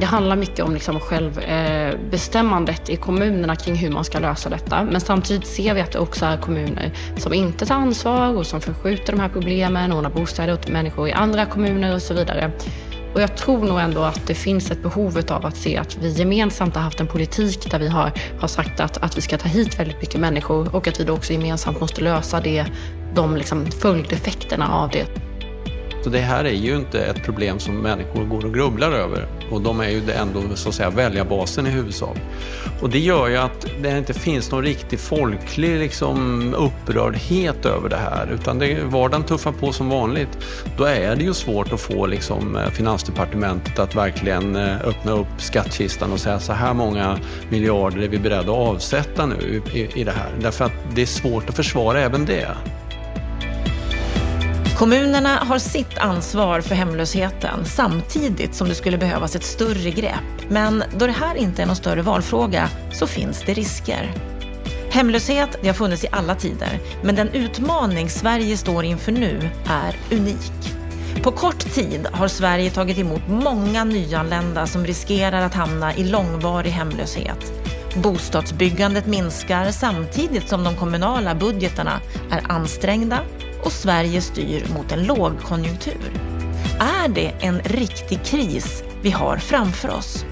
Det handlar mycket om liksom självbestämmandet i kommunerna kring hur man ska lösa detta. Men samtidigt ser vi att det också är kommuner som inte tar ansvar och som förskjuter de här problemen, ordnar bostäder åt människor i andra kommuner och så vidare. Och jag tror nog ändå att det finns ett behov av att se att vi gemensamt har haft en politik där vi har, har sagt att, att vi ska ta hit väldigt mycket människor och att vi då också gemensamt måste lösa det, de liksom följdeffekterna av det. Så det här är ju inte ett problem som människor går och grubblar över. Och de är ju ändå så att säga väljarbasen i huvudsak. Och det gör ju att det inte finns någon riktig folklig liksom, upprördhet över det här. Utan det, vardagen tuffar på som vanligt. Då är det ju svårt att få liksom, eh, Finansdepartementet att verkligen eh, öppna upp skattkistan och säga så här många miljarder är vi beredda att avsätta nu i, i det här. Därför att det är svårt att försvara även det. Kommunerna har sitt ansvar för hemlösheten samtidigt som det skulle behövas ett större grepp. Men då det här inte är någon större valfråga så finns det risker. Hemlöshet det har funnits i alla tider, men den utmaning Sverige står inför nu är unik. På kort tid har Sverige tagit emot många nyanlända som riskerar att hamna i långvarig hemlöshet. Bostadsbyggandet minskar samtidigt som de kommunala budgetarna är ansträngda och Sverige styr mot en lågkonjunktur. Är det en riktig kris vi har framför oss?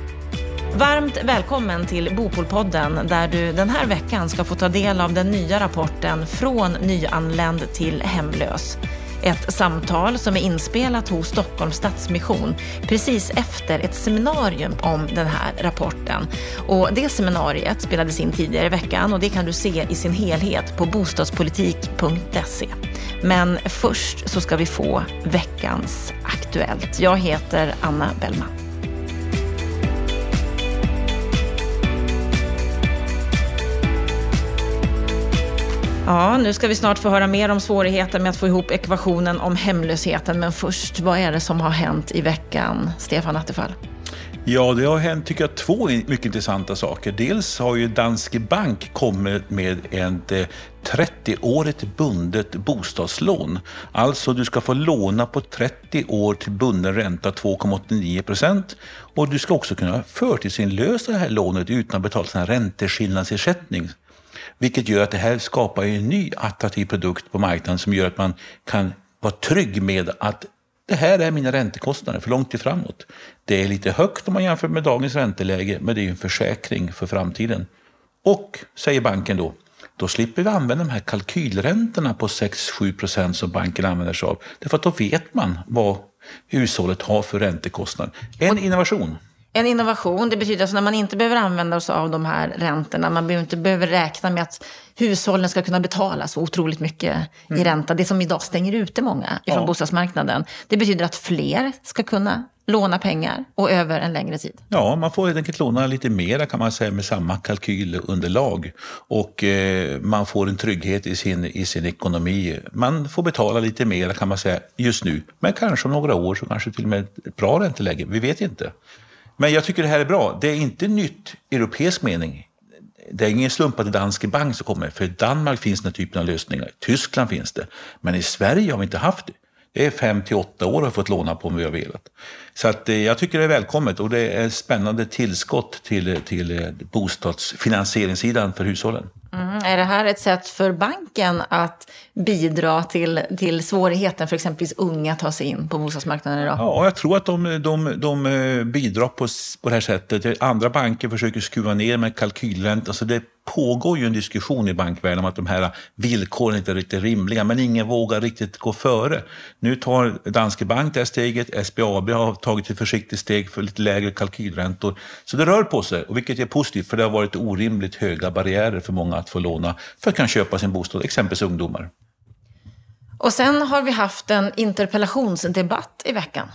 Varmt välkommen till Bopolpodden där du den här veckan ska få ta del av den nya rapporten Från nyanländ till hemlös. Ett samtal som är inspelat hos Stockholms Stadsmission precis efter ett seminarium om den här rapporten. Och det seminariet spelades in tidigare i veckan och det kan du se i sin helhet på bostadspolitik.se. Men först så ska vi få veckans Aktuellt. Jag heter Anna Bellman. Ja, nu ska vi snart få höra mer om svårigheten med att få ihop ekvationen om hemlösheten. Men först, vad är det som har hänt i veckan, Stefan Attefall? Ja, det har hänt, tycker jag, två mycket intressanta saker. Dels har ju Danske Bank kommit med ett eh, 30-årigt bundet bostadslån. Alltså, du ska få låna på 30 år till bunden ränta 2,89 procent. Och du ska också kunna förtidsinlösa det här lånet utan att betala en ränteskillnadsersättning. Vilket gör att det här skapar en ny attraktiv produkt på marknaden som gör att man kan vara trygg med att det här är mina räntekostnader för lång tid framåt. Det är lite högt om man jämför med dagens ränteläge, men det är en försäkring för framtiden. Och, säger banken då, då slipper vi använda de här kalkylräntorna på 6-7 procent som banken använder sig av. Därför att då vet man vad hushållet har för räntekostnad. En innovation. En innovation, det betyder alltså när man inte behöver använda sig av de här räntorna, man inte behöver räkna med att hushållen ska kunna betala så otroligt mycket mm. i ränta, det som idag stänger ute många ifrån ja. bostadsmarknaden. Det betyder att fler ska kunna låna pengar och över en längre tid. Ja, man får helt enkelt låna lite mera kan man säga med samma kalkylunderlag. Och eh, man får en trygghet i sin, i sin ekonomi. Man får betala lite mera kan man säga just nu. Men kanske om några år så kanske till och med ett bra ränteläge. Vi vet inte. Men jag tycker det här är bra. Det är inte nytt europeisk mening. Det är ingen slump att det är Danske Bank som kommer. För i Danmark finns den här typen av lösningar. I Tyskland finns det. Men i Sverige har vi inte haft det. Det är fem till åtta år har fått låna på om vi har velat. Så att, eh, jag tycker det är välkommet och det är ett spännande tillskott till, till eh, bostadsfinansieringssidan för hushållen. Mm. Är det här ett sätt för banken att bidra till, till svårigheten för exempelvis unga att ta sig in på bostadsmarknaden idag? Ja, jag tror att de, de, de eh, bidrar på, på det här sättet. Andra banker försöker skruva ner med kalkylränta. Så det pågår ju en diskussion i bankvärlden om att de här villkoren inte är riktigt rimliga, men ingen vågar riktigt gå före. Nu tar Danske Bank det här steget, SBAB har tagit ett försiktigt steg för lite lägre kalkylräntor. Så det rör på sig, och vilket är positivt, för det har varit orimligt höga barriärer för många att få låna för att kunna köpa sin bostad, exempelvis ungdomar. Och sen har vi haft en interpellationsdebatt i veckan.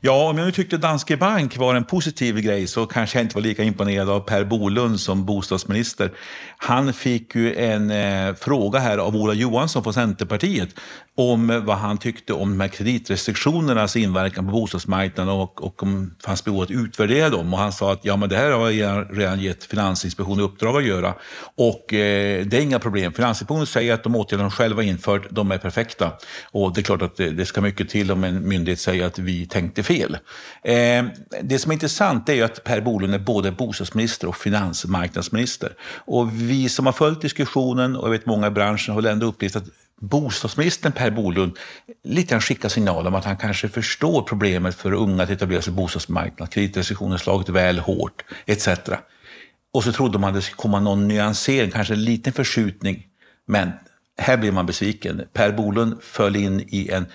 Ja, om jag nu tyckte Danske Bank var en positiv grej så kanske jag inte var lika imponerad av Per Bolund som bostadsminister. Han fick ju en eh, fråga här av Ola Johansson från Centerpartiet om vad han tyckte om de här kreditrestriktionernas inverkan på bostadsmarknaden och, och om det fanns behov att utvärdera dem. Och han sa att ja, men det här har jag redan gett Finansinspektionen i uppdrag att göra och eh, det är inga problem. Finansinspektionen säger att de åtgärder de själva infört, de är perfekta. Och det är klart att det, det ska mycket till om en myndighet säger att vi tänkte fel. Eh, det som är intressant är ju att Per Bolund är både bostadsminister och finansmarknadsminister. Och vi som har följt diskussionen och jag vet många i branschen har väl ändå upplevt att bostadsministern Per Bolund lite grann skickar signal om att han kanske förstår problemet för unga att etablera sig på bostadsmarknaden. Kreditrestriktioner slagit väl hårt, etc. Och så trodde man att det skulle komma någon nyansering, kanske en liten förskjutning. Men här blir man besviken. Per Bolund föll in i en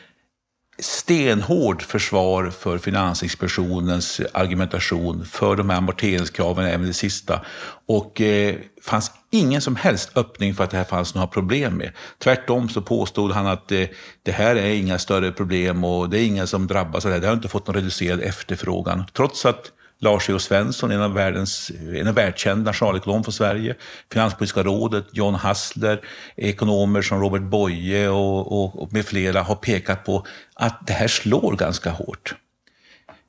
stenhård försvar för Finansinspektionens argumentation för de här amorteringskraven, även det sista. Och eh, fanns ingen som helst öppning för att det här fanns några problem med. Tvärtom så påstod han att eh, det här är inga större problem och det är ingen som drabbas av det här. Det har inte fått någon reducerad efterfrågan. Trots att Lars E.O. Svensson, en av, världens, en av världskända nationalekonom från Sverige, Finanspolitiska rådet, John Hassler, ekonomer som Robert Boye och, och, och med flera har pekat på att det här slår ganska hårt.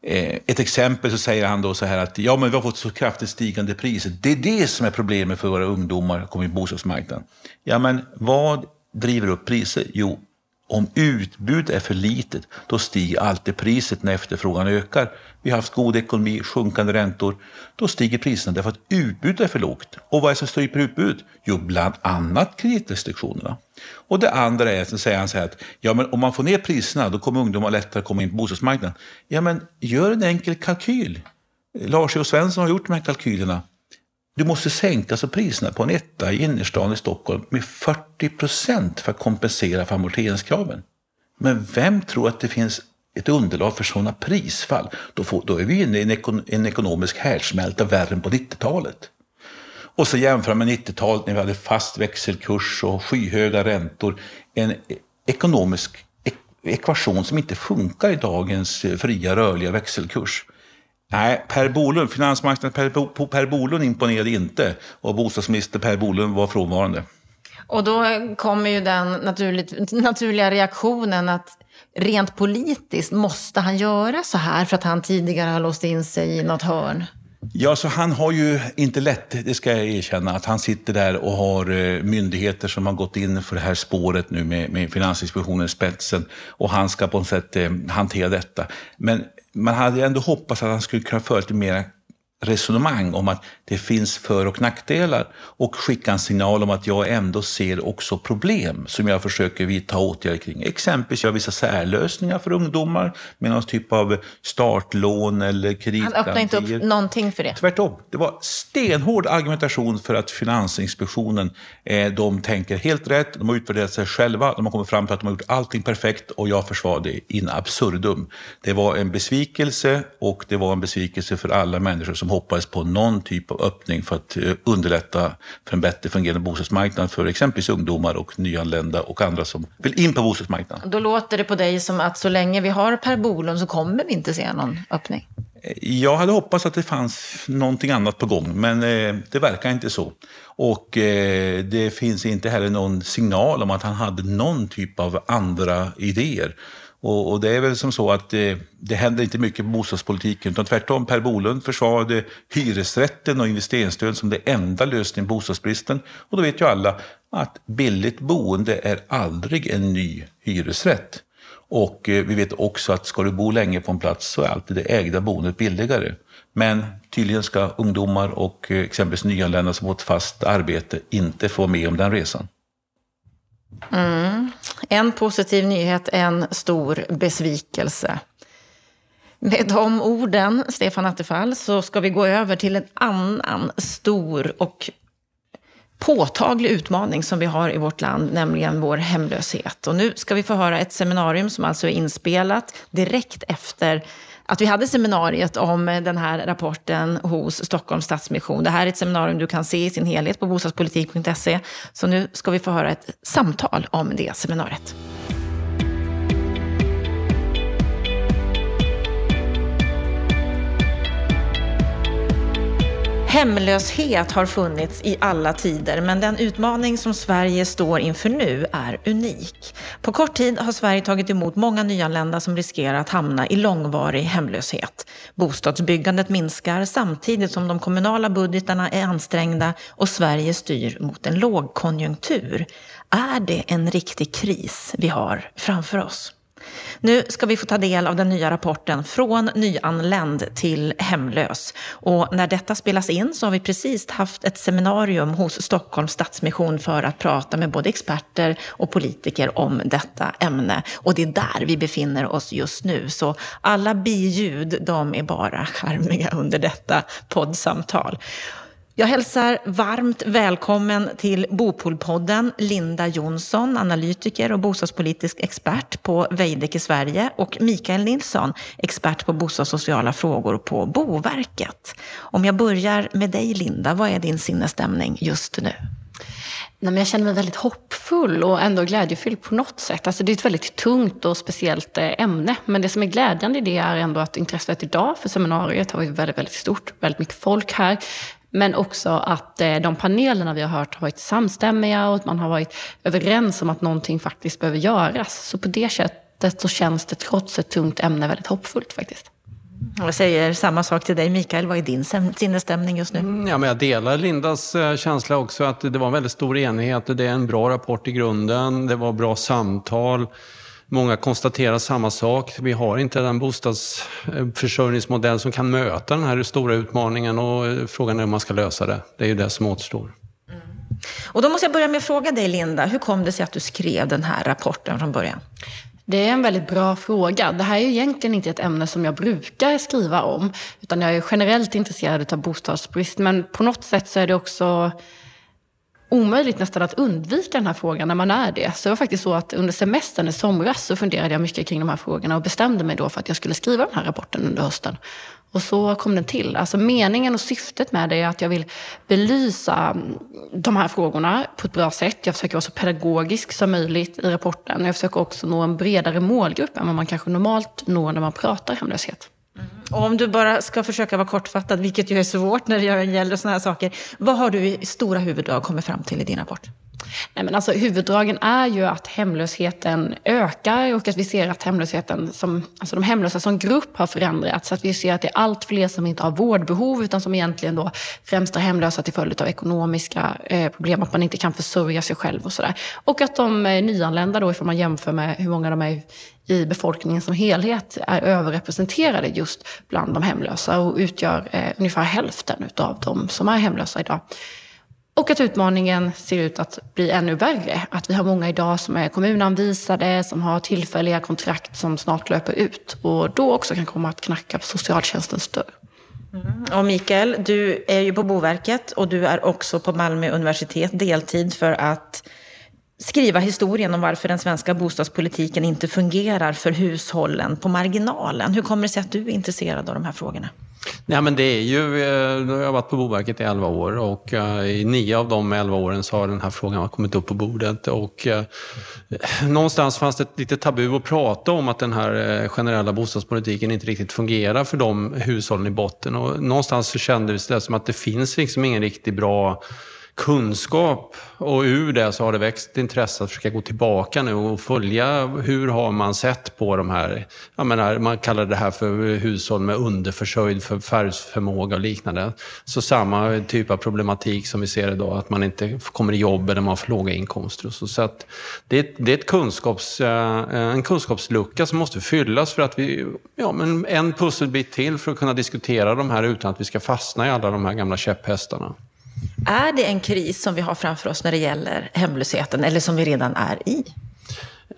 Eh, ett exempel så säger han då så här att ja, men vi har fått så kraftigt stigande priser. Det är det som är problemet för våra ungdomar som kommer in på bostadsmarknaden. Ja, men vad driver upp priser? Jo, om utbudet är för litet, då stiger alltid priset när efterfrågan ökar. Vi har haft god ekonomi, sjunkande räntor. Då stiger priserna därför att utbudet är för lågt. Och vad är det som stryper utbudet? Jo, bland annat kreditrestriktionerna. Och det andra är, så säger han så här att ja, men om man får ner priserna, då kommer ungdomar lättare komma in på bostadsmarknaden. Ja, men gör en enkel kalkyl. Lars E. Svensson har gjort de här kalkylerna. Du måste sänka så priserna på en etta i innerstan i Stockholm med 40 procent för att kompensera för amorteringskraven. Men vem tror att det finns ett underlag för sådana prisfall? Då, får, då är vi inne i en, ekon, en ekonomisk härdsmälta värre än på 90-talet. Och så jämför med 90-talet när vi hade fast växelkurs och skyhöga räntor. En ekonomisk ekvation som inte funkar i dagens eh, fria rörliga växelkurs. Nej, Per Bolund, finansmarknaden per, per Bolund imponerade inte och bostadsminister Per Bolund var frånvarande. Och då kommer ju den naturligt, naturliga reaktionen att rent politiskt måste han göra så här för att han tidigare har låst in sig i något hörn? Ja, så han har ju inte lätt, det ska jag erkänna, att han sitter där och har eh, myndigheter som har gått in för det här spåret nu med, med Finansinspektionen i spetsen och han ska på något sätt eh, hantera detta. Men man hade ändå hoppats att han skulle kunna föra lite mer resonemang om att det finns för och nackdelar och skicka en signal om att jag ändå ser också problem som jag försöker vidta åtgärder kring. Exempelvis göra vissa särlösningar för ungdomar med någon typ av startlån eller kreditgarantier. Han öppnar inte upp någonting för det? Tvärtom. Det var stenhård argumentation för att Finansinspektionen, eh, de tänker helt rätt, de har utvärderat sig själva, de har kommit fram till att de har gjort allting perfekt och jag försvarade in absurdum. Det var en besvikelse och det var en besvikelse för alla människor som hoppades på någon typ av öppning för att eh, underlätta för en bättre fungerande bostadsmarknad för exempelvis ungdomar och nyanlända och andra som vill in på bostadsmarknaden. Då låter det på dig som att så länge vi har Per Bolund så kommer vi inte se någon öppning. Jag hade hoppats att det fanns någonting annat på gång, men eh, det verkar inte så. Och eh, det finns inte heller någon signal om att han hade någon typ av andra idéer. Och, och, det är väl som så att det, det händer inte mycket på bostadspolitiken, utan tvärtom. Per Bolund försvarade hyresrätten och investeringsstöd som det enda lösningen på bostadsbristen. Och då vet ju alla att billigt boende är aldrig en ny hyresrätt. Och eh, vi vet också att ska du bo länge på en plats så är alltid det ägda boendet billigare. Men tydligen ska ungdomar och eh, exempelvis nyanlända som fått fast arbete inte få med om den resan. Mm. En positiv nyhet, en stor besvikelse. Med de orden, Stefan Attefall, så ska vi gå över till en annan stor och påtaglig utmaning som vi har i vårt land, nämligen vår hemlöshet. Och nu ska vi få höra ett seminarium som alltså är inspelat direkt efter att vi hade seminariet om eh, den här rapporten hos Stockholms Stadsmission. Det här är ett seminarium du kan se i sin helhet på bostadspolitik.se. Så nu ska vi få höra ett samtal om det seminariet. Hemlöshet har funnits i alla tider, men den utmaning som Sverige står inför nu är unik. På kort tid har Sverige tagit emot många nyanlända som riskerar att hamna i långvarig hemlöshet. Bostadsbyggandet minskar samtidigt som de kommunala budgetarna är ansträngda och Sverige styr mot en lågkonjunktur. Är det en riktig kris vi har framför oss? Nu ska vi få ta del av den nya rapporten Från nyanländ till hemlös. Och när detta spelas in så har vi precis haft ett seminarium hos Stockholms Stadsmission för att prata med både experter och politiker om detta ämne. Och det är där vi befinner oss just nu. Så alla biljud, de är bara charmiga under detta poddsamtal. Jag hälsar varmt välkommen till Bopolpodden Linda Jonsson, analytiker och bostadspolitisk expert på Veidekke Sverige och Mikael Nilsson, expert på bostadssociala frågor på Boverket. Om jag börjar med dig Linda, vad är din sinnesstämning just nu? Nej, men jag känner mig väldigt hoppfull och ändå glädjefylld på något sätt. Alltså, det är ett väldigt tungt och speciellt eh, ämne. Men det som är glädjande i det är ändå att intresset idag för seminariet har varit väldigt, väldigt stort. Väldigt mycket folk här. Men också att eh, de panelerna vi har hört har varit samstämmiga och att man har varit överens om att någonting faktiskt behöver göras. Så på det sättet så känns det trots ett tungt ämne väldigt hoppfullt faktiskt. Jag säger samma sak till dig Mikael. Vad är din sinnesstämning just nu? Mm, ja, men jag delar Lindas eh, känsla också att det var en väldigt stor enighet. Det är en bra rapport i grunden. Det var bra samtal. Många konstaterar samma sak. Vi har inte den bostadsförsörjningsmodell som kan möta den här stora utmaningen och frågan är hur man ska lösa det. Det är ju det som återstår. Mm. Och då måste jag börja med att fråga dig Linda, hur kom det sig att du skrev den här rapporten från början? Det är en väldigt bra fråga. Det här är ju egentligen inte ett ämne som jag brukar skriva om. Utan jag är generellt intresserad av bostadsbrist. Men på något sätt så är det också omöjligt nästan att undvika den här frågan när man är det. Så det var faktiskt så att under semestern i somras så funderade jag mycket kring de här frågorna och bestämde mig då för att jag skulle skriva den här rapporten under hösten. Och så kom den till. Alltså meningen och syftet med det är att jag vill belysa mm, de här frågorna på ett bra sätt. Jag försöker vara så pedagogisk som möjligt i rapporten. Jag försöker också nå en bredare målgrupp än vad man kanske normalt når när man pratar hemlöshet. Mm. Och om du bara ska försöka vara kortfattad, vilket ju är svårt när det gäller sådana här saker. Vad har du i stora huvuddrag kommit fram till i din rapport? Nej, men alltså, huvuddragen är ju att hemlösheten ökar och att vi ser att hemlösheten som, alltså de hemlösa som grupp har förändrats. Så att vi ser att det är allt fler som inte har vårdbehov utan som egentligen då främst är hemlösa till följd av ekonomiska eh, problem, att man inte kan försörja sig själv och sådär. Och att de eh, nyanlända då, ifall man jämför med hur många de är i befolkningen som helhet är överrepresenterade just bland de hemlösa och utgör eh, ungefär hälften av de som är hemlösa idag. Och att utmaningen ser ut att bli ännu värre. Att vi har många idag som är kommunanvisade, som har tillfälliga kontrakt som snart löper ut och då också kan komma att knacka på socialtjänstens dörr. Mm. Och Mikael, du är ju på Boverket och du är också på Malmö universitet deltid för att skriva historien om varför den svenska bostadspolitiken inte fungerar för hushållen på marginalen. Hur kommer det sig att du är intresserad av de här frågorna? Nej, men det är ju, eh, jag har varit på Boverket i 11 år och eh, i nio av de 11 åren så har den här frågan kommit upp på bordet. Och, eh, någonstans fanns det ett litet tabu att prata om att den här generella bostadspolitiken inte riktigt fungerar för de hushållen i botten. Och någonstans så kändes det som att det finns liksom ingen riktigt bra kunskap och ur det så har det växt intresse att försöka gå tillbaka nu och följa hur har man sett på de här, jag menar, man kallar det här för hushåll med underförsörjd för färgsförmåga och liknande. Så samma typ av problematik som vi ser idag, att man inte kommer i jobb eller man har för låga inkomster. Och så så att det, är, det är ett kunskaps, eh, en kunskapslucka som måste fyllas för att vi, ja men en pusselbit till för att kunna diskutera de här utan att vi ska fastna i alla de här gamla käpphästarna. Är det en kris som vi har framför oss när det gäller hemlösheten, eller som vi redan är i?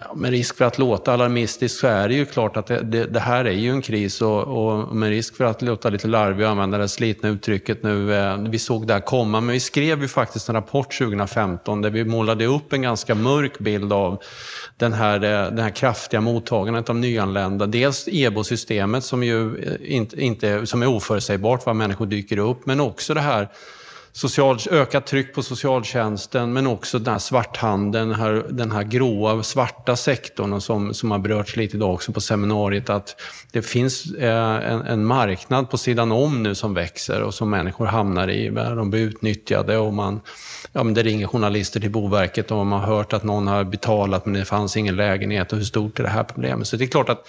Ja, med risk för att låta alarmistisk så är det ju klart att det, det, det här är ju en kris och, och, med risk för att låta lite larvig och använda det slitna uttrycket nu. Eh, vi såg det här komma, men vi skrev ju faktiskt en rapport 2015 där vi målade upp en ganska mörk bild av den här, eh, den här kraftiga mottagandet av nyanlända. Dels EBO-systemet som ju eh, inte, inte, som är oförutsägbart var människor dyker upp, men också det här social, ökat tryck på socialtjänsten men också den här svarthandeln, den här, den här gråa, svarta sektorn som, som har berörts lite idag också på seminariet. Att det finns eh, en, en, marknad på sidan om nu som växer och som människor hamnar i. De blir utnyttjade och man, ja, men det ringer journalister till Boverket och man har hört att någon har betalat men det fanns ingen lägenhet och hur stort är det här problemet? Så det är klart att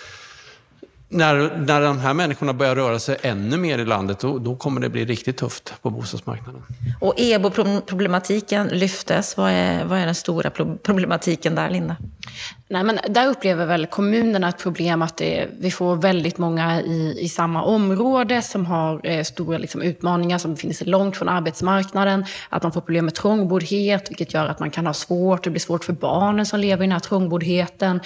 när, när de här människorna börjar röra sig ännu mer i landet, då, då kommer det bli riktigt tufft på bostadsmarknaden. Och EBO-problematiken lyftes. Vad är, vad är den stora problematiken där, Linda? Nej, men där upplever väl kommunerna ett problem att det, vi får väldigt många i, i samma område som har eh, stora liksom, utmaningar, som befinner sig långt från arbetsmarknaden. Att man får problem med trångboddhet, vilket gör att man kan ha svårt, det blir svårt för barnen som lever i den här trångboddheten.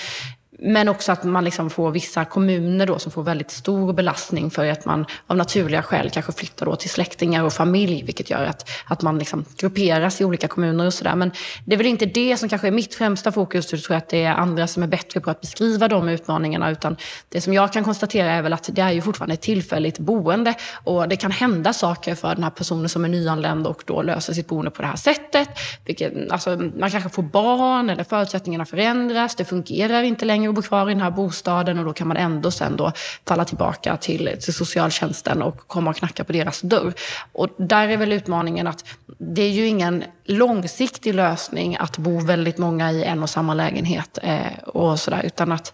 Men också att man liksom får vissa kommuner då som får väldigt stor belastning för att man av naturliga skäl kanske flyttar då till släktingar och familj, vilket gör att, att man liksom grupperas i olika kommuner och sådär. Men det är väl inte det som kanske är mitt främsta fokus, jag tror att det är andra som är bättre på att beskriva de utmaningarna, utan det som jag kan konstatera är väl att det är ju fortfarande ett tillfälligt boende och det kan hända saker för den här personen som är nyanländ och då löser sitt boende på det här sättet. Vilket, alltså, man kanske får barn eller förutsättningarna förändras, det fungerar inte längre ju bo kvar i den här bostaden och då kan man ändå sen då falla tillbaka till, till socialtjänsten och komma och knacka på deras dörr. Och där är väl utmaningen att det är ju ingen långsiktig lösning att bo väldigt många i en och samma lägenhet eh, och sådär, utan att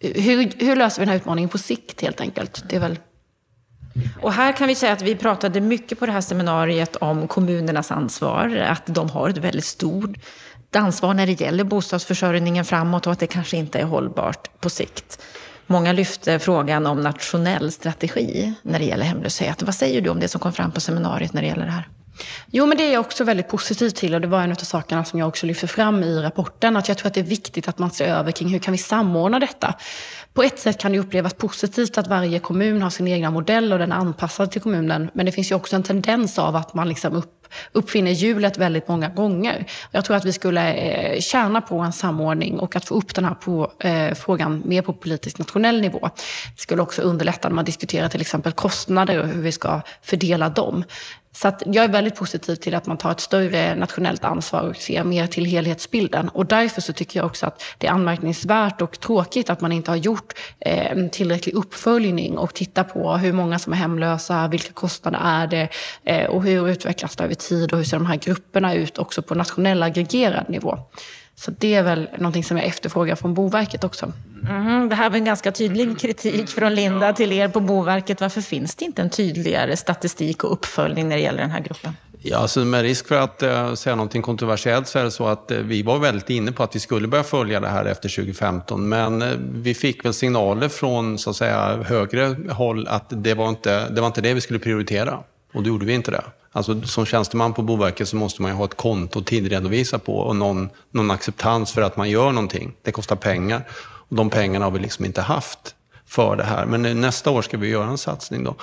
hur, hur löser vi den här utmaningen på sikt helt enkelt? Det är väl och här kan vi säga att vi pratade mycket på det här seminariet om kommunernas ansvar, att de har ett väldigt stort ansvar när det gäller bostadsförsörjningen framåt och att det kanske inte är hållbart på sikt. Många lyfte frågan om nationell strategi när det gäller hemlöshet. Vad säger du om det som kom fram på seminariet när det gäller det här? Jo, men det är jag också väldigt positiv till och det var en av sakerna som jag också lyfter fram i rapporten. Att jag tror att det är viktigt att man ser över kring hur kan vi samordna detta. På ett sätt kan det upplevas positivt att varje kommun har sin egna modell och den är anpassad till kommunen. Men det finns ju också en tendens av att man liksom upp uppfinner hjulet väldigt många gånger. Jag tror att vi skulle eh, tjäna på en samordning och att få upp den här på, eh, frågan mer på politisk nationell nivå. Det skulle också underlätta när man diskuterar till exempel kostnader och hur vi ska fördela dem. Så att jag är väldigt positiv till att man tar ett större nationellt ansvar och ser mer till helhetsbilden. Och därför så tycker jag också att det är anmärkningsvärt och tråkigt att man inte har gjort eh, en tillräcklig uppföljning och tittat på hur många som är hemlösa, vilka kostnader är det eh, och hur utvecklas det över tid och hur ser de här grupperna ut också på nationell aggregerad nivå. Så det är väl någonting som jag efterfrågar från Boverket också. Mm, det här var en ganska tydlig kritik från Linda till er på Boverket. Varför finns det inte en tydligare statistik och uppföljning när det gäller den här gruppen? Ja, alltså med risk för att uh, säga någonting kontroversiellt så är det så att uh, vi var väldigt inne på att vi skulle börja följa det här efter 2015. Men uh, vi fick väl signaler från så att säga, högre håll att det var, inte, det var inte det vi skulle prioritera. Och då gjorde vi inte det. Alltså, som tjänsteman på Boverket så måste man ju ha ett konto att tidredovisa på och någon, någon acceptans för att man gör någonting. Det kostar pengar. Och de pengarna har vi liksom inte haft för det här. Men nästa år ska vi göra en satsning då.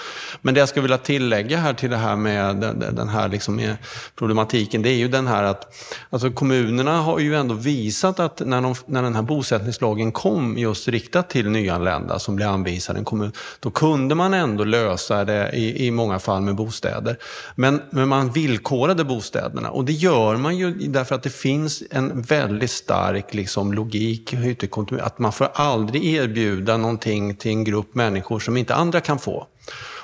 Men det jag skulle vilja tillägga här till det här med den här liksom problematiken, det är ju den här att alltså kommunerna har ju ändå visat att när, de, när den här bosättningslagen kom just riktat till nyanlända som blir anvisade en kommun, då kunde man ändå lösa det i, i många fall med bostäder. Men, men man villkorade bostäderna och det gör man ju därför att det finns en väldigt stark liksom, logik att man får aldrig erbjuda någonting till en grupp människor som inte andra kan få.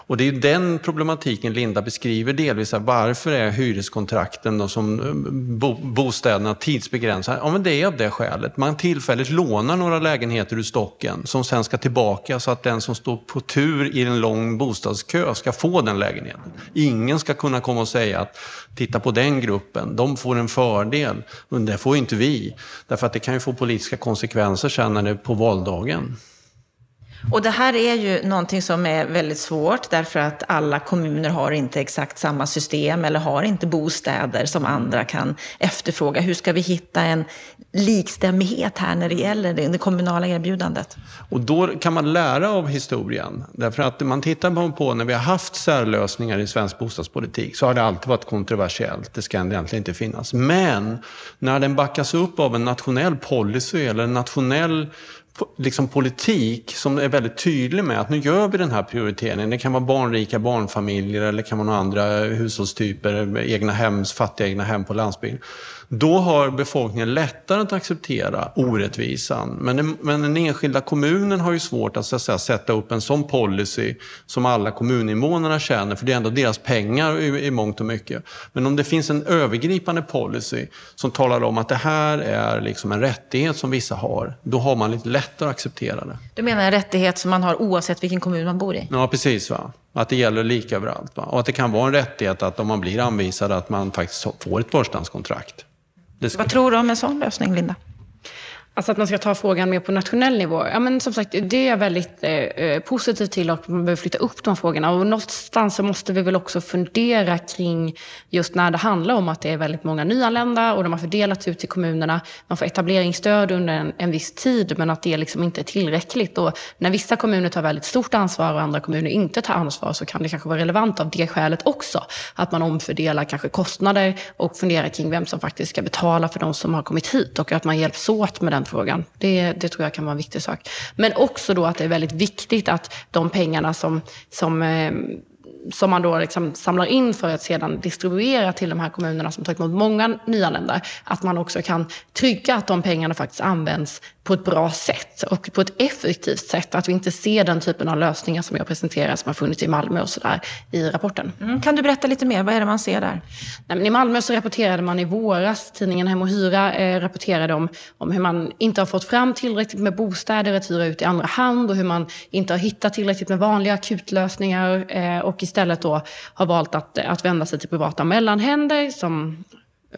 Och det är den problematiken Linda beskriver delvis. Varför är hyreskontrakten då som eh, bo, bostäderna tidsbegränsade? Ja, men det är av det skälet. Man tillfälligt lånar några lägenheter ur stocken som sen ska tillbaka så att den som står på tur i en lång bostadskö ska få den lägenheten. Ingen ska kunna komma och säga att titta på den gruppen, de får en fördel. Men det får inte vi. Därför att det kan ju få politiska konsekvenser sen när det är på valdagen. Och det här är ju någonting som är väldigt svårt därför att alla kommuner har inte exakt samma system eller har inte bostäder som andra kan efterfråga. Hur ska vi hitta en likstämmighet här när det gäller det kommunala erbjudandet? Och då kan man lära av historien. Därför att man tittar på när vi har haft särlösningar i svensk bostadspolitik så har det alltid varit kontroversiellt. Det ska egentligen inte finnas. Men när den backas upp av en nationell policy eller en nationell liksom politik som är väldigt tydlig med att nu gör vi den här prioriteringen. Det kan vara barnrika barnfamiljer eller kan vara några andra hushållstyper, egna hems, fattiga egna hem på landsbygden. Då har befolkningen lättare att acceptera orättvisan. Men, men den enskilda kommunen har ju svårt att, så att säga, sätta upp en sån policy som alla kommuninvånarna känner, för det är ändå deras pengar i, i mångt och mycket. Men om det finns en övergripande policy som talar om att det här är liksom en rättighet som vissa har, då har man lite lättare att acceptera det. Du menar en rättighet som man har oavsett vilken kommun man bor i? Ja, precis. Va? Att det gäller lika överallt. Va? Och att det kan vara en rättighet att om man blir anvisad att man faktiskt får ett förstahandskontrakt. Vad tror du om en sån lösning, Linda? Alltså att man ska ta frågan mer på nationell nivå. Ja, men som sagt, det är jag väldigt eh, eh, positiv till och man behöver flytta upp de frågorna. Och någonstans så måste vi väl också fundera kring just när det handlar om att det är väldigt många nyanlända och de har fördelats ut till kommunerna. Man får etableringsstöd under en, en viss tid men att det liksom inte är tillräckligt. Och när vissa kommuner tar väldigt stort ansvar och andra kommuner inte tar ansvar så kan det kanske vara relevant av det skälet också. Att man omfördelar kanske kostnader och funderar kring vem som faktiskt ska betala för de som har kommit hit och att man hjälps åt med den frågan. Det, det tror jag kan vara en viktig sak. Men också då att det är väldigt viktigt att de pengarna som, som eh, som man då liksom samlar in för att sedan distribuera till de här kommunerna som tagit emot många nyanlända. Att man också kan trygga att de pengarna faktiskt används på ett bra sätt och på ett effektivt sätt. Att vi inte ser den typen av lösningar som jag presenterar som har funnits i Malmö och sådär i rapporten. Mm. Kan du berätta lite mer? Vad är det man ser där? Nej, I Malmö så rapporterade man i våras, tidningen Hem och Hyra eh, rapporterade om, om hur man inte har fått fram tillräckligt med bostäder att hyra ut i andra hand och hur man inte har hittat tillräckligt med vanliga akutlösningar eh, och istället då har valt att, eh, att vända sig till privata mellanhänder som